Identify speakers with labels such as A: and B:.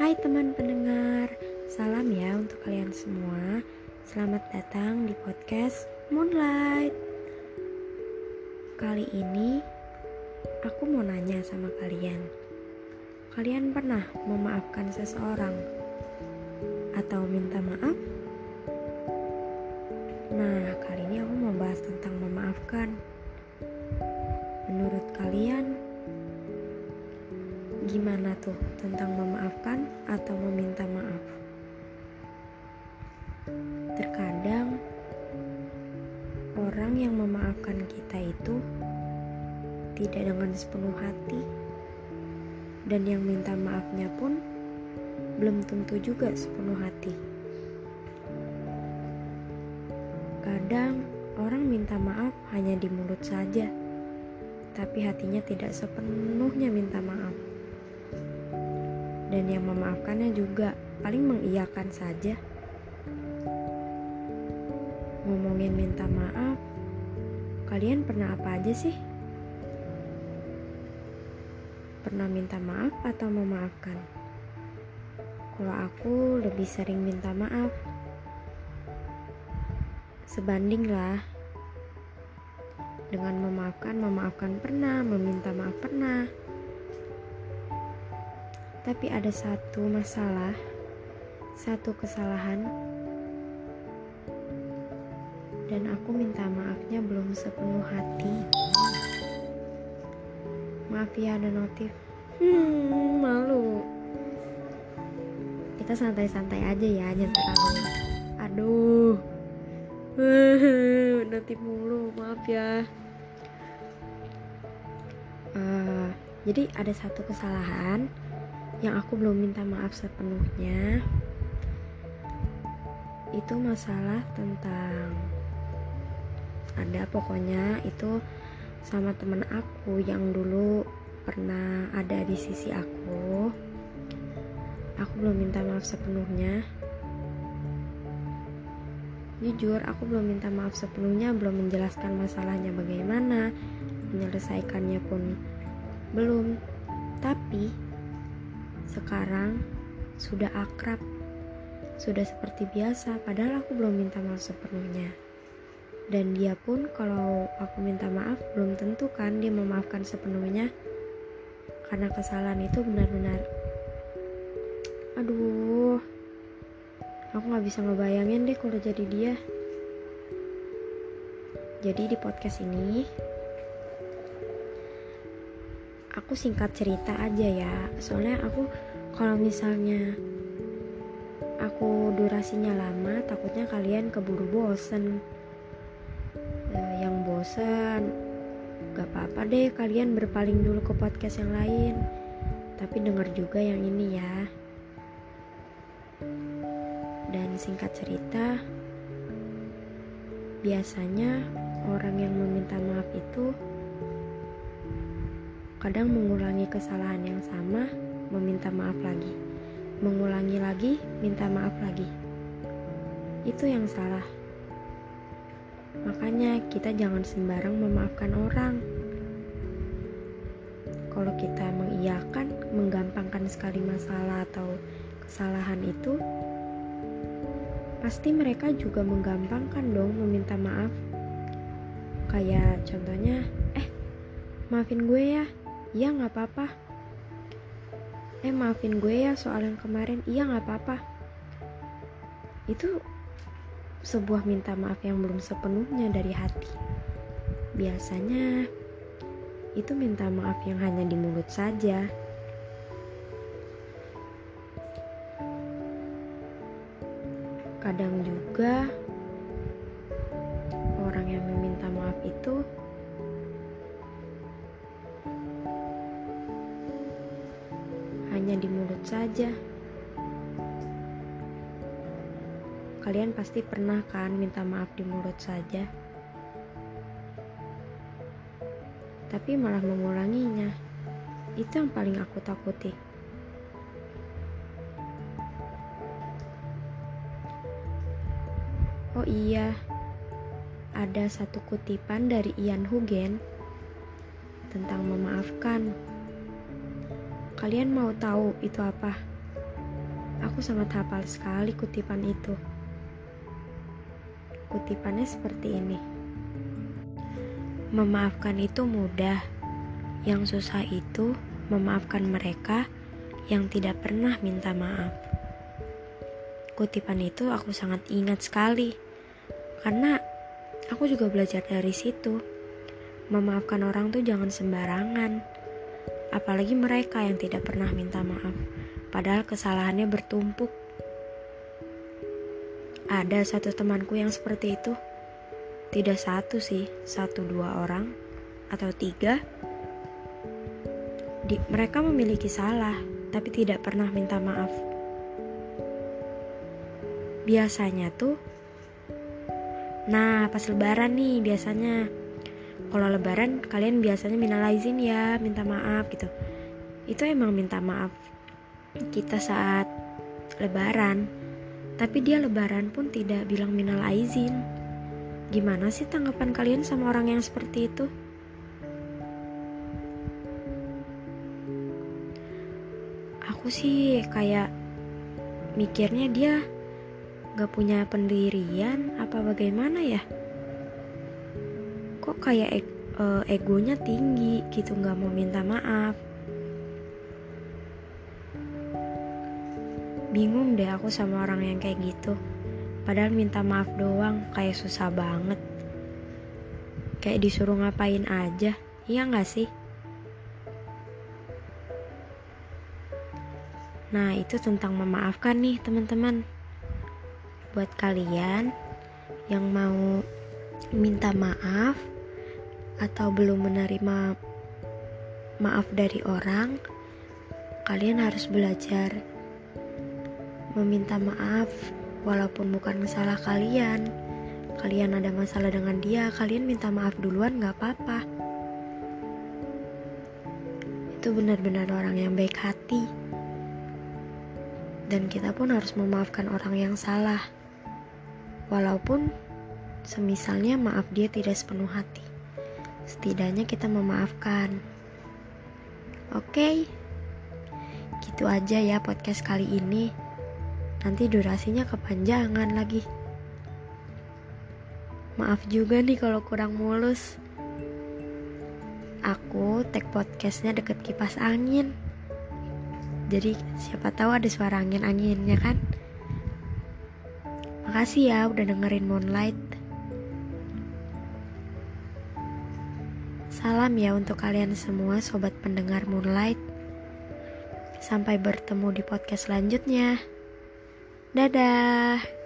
A: Hai teman pendengar, salam ya untuk kalian semua. Selamat datang di podcast Moonlight. Kali ini aku mau nanya sama kalian. Kalian pernah memaafkan seseorang atau minta maaf? Nah, kali ini aku mau bahas tentang memaafkan. Menurut kalian, gimana tuh tentang memaafkan atau meminta maaf? Terkadang orang yang memaafkan kita itu tidak dengan sepenuh hati dan yang minta maafnya pun belum tentu juga sepenuh hati. Kadang orang minta maaf hanya di mulut saja, tapi hatinya tidak sepenuhnya minta maaf dan yang memaafkannya juga paling mengiyakan saja. Ngomongin minta maaf, kalian pernah apa aja sih? Pernah minta maaf atau memaafkan? Kalau aku lebih sering minta maaf. Sebanding lah. Dengan memaafkan, memaafkan pernah, meminta maaf pernah. Tapi ada satu masalah, satu kesalahan, dan aku minta maafnya belum sepenuh hati. Maaf ya ada notif. Hmm, malu. Kita santai-santai aja ya, jangan terlalu. Aduh. notif mulu, maaf ya. Uh, jadi ada satu kesalahan yang aku belum minta maaf sepenuhnya itu masalah tentang ada pokoknya itu sama temen aku yang dulu pernah ada di sisi aku. Aku belum minta maaf sepenuhnya. Jujur aku belum minta maaf sepenuhnya belum menjelaskan masalahnya bagaimana menyelesaikannya pun belum. Tapi sekarang sudah akrab, sudah seperti biasa, padahal aku belum minta maaf sepenuhnya. Dan dia pun kalau aku minta maaf belum tentu kan dia memaafkan sepenuhnya karena kesalahan itu benar-benar aduh aku nggak bisa ngebayangin deh kalau jadi dia jadi di podcast ini aku singkat cerita aja ya. Soalnya aku kalau misalnya aku durasinya lama takutnya kalian keburu bosen. Eh, yang bosen gak apa-apa deh kalian berpaling dulu ke podcast yang lain. Tapi dengar juga yang ini ya. Dan singkat cerita biasanya orang yang meminta maaf itu kadang mengulangi kesalahan yang sama, meminta maaf lagi, mengulangi lagi, minta maaf lagi. Itu yang salah. Makanya, kita jangan sembarang memaafkan orang. Kalau kita mengiyakan, menggampangkan sekali masalah atau kesalahan itu, pasti mereka juga menggampangkan dong meminta maaf. Kayak contohnya, eh, maafin gue ya, iya nggak apa-apa. Eh maafin gue ya soal yang kemarin. Iya nggak apa-apa. Itu sebuah minta maaf yang belum sepenuhnya dari hati. Biasanya itu minta maaf yang hanya di mulut saja. Kadang juga orang yang meminta maaf itu saja. Kalian pasti pernah kan minta maaf di mulut saja, tapi malah mengulanginya. Itu yang paling aku takuti. Oh iya, ada satu kutipan dari Ian Hugen tentang memaafkan. Kalian mau tahu itu apa? aku sangat hafal sekali kutipan itu. Kutipannya seperti ini. Memaafkan itu mudah. Yang susah itu memaafkan mereka yang tidak pernah minta maaf. Kutipan itu aku sangat ingat sekali. Karena aku juga belajar dari situ. Memaafkan orang tuh jangan sembarangan. Apalagi mereka yang tidak pernah minta maaf. Padahal kesalahannya bertumpuk. Ada satu temanku yang seperti itu. Tidak satu sih, satu dua orang atau tiga. Di, mereka memiliki salah, tapi tidak pernah minta maaf. Biasanya tuh, nah pas lebaran nih biasanya, kalau lebaran kalian biasanya minal izin ya, minta maaf gitu. Itu emang minta maaf kita saat lebaran, tapi dia lebaran pun tidak bilang minal aizin. Gimana sih tanggapan kalian sama orang yang seperti itu? Aku sih kayak mikirnya dia gak punya pendirian apa bagaimana ya? Kok kayak e egonya tinggi gitu gak mau minta maaf? Bingung deh aku sama orang yang kayak gitu. Padahal minta maaf doang kayak susah banget. Kayak disuruh ngapain aja, iya gak sih? Nah itu tentang memaafkan nih teman-teman. Buat kalian yang mau minta maaf atau belum menerima maaf dari orang, kalian harus belajar meminta maaf walaupun bukan salah kalian. Kalian ada masalah dengan dia kalian minta maaf duluan gak apa-apa. Itu benar-benar orang yang baik hati. Dan kita pun harus memaafkan orang yang salah. Walaupun semisalnya maaf dia tidak sepenuh hati setidaknya kita memaafkan oke gitu aja ya podcast kali ini nanti durasinya kepanjangan lagi. Maaf juga nih kalau kurang mulus. Aku tag podcastnya deket kipas angin. Jadi siapa tahu ada suara angin-anginnya kan. Makasih ya udah dengerin Moonlight. Salam ya untuk kalian semua sobat pendengar Moonlight. Sampai bertemu di podcast selanjutnya. Dadah.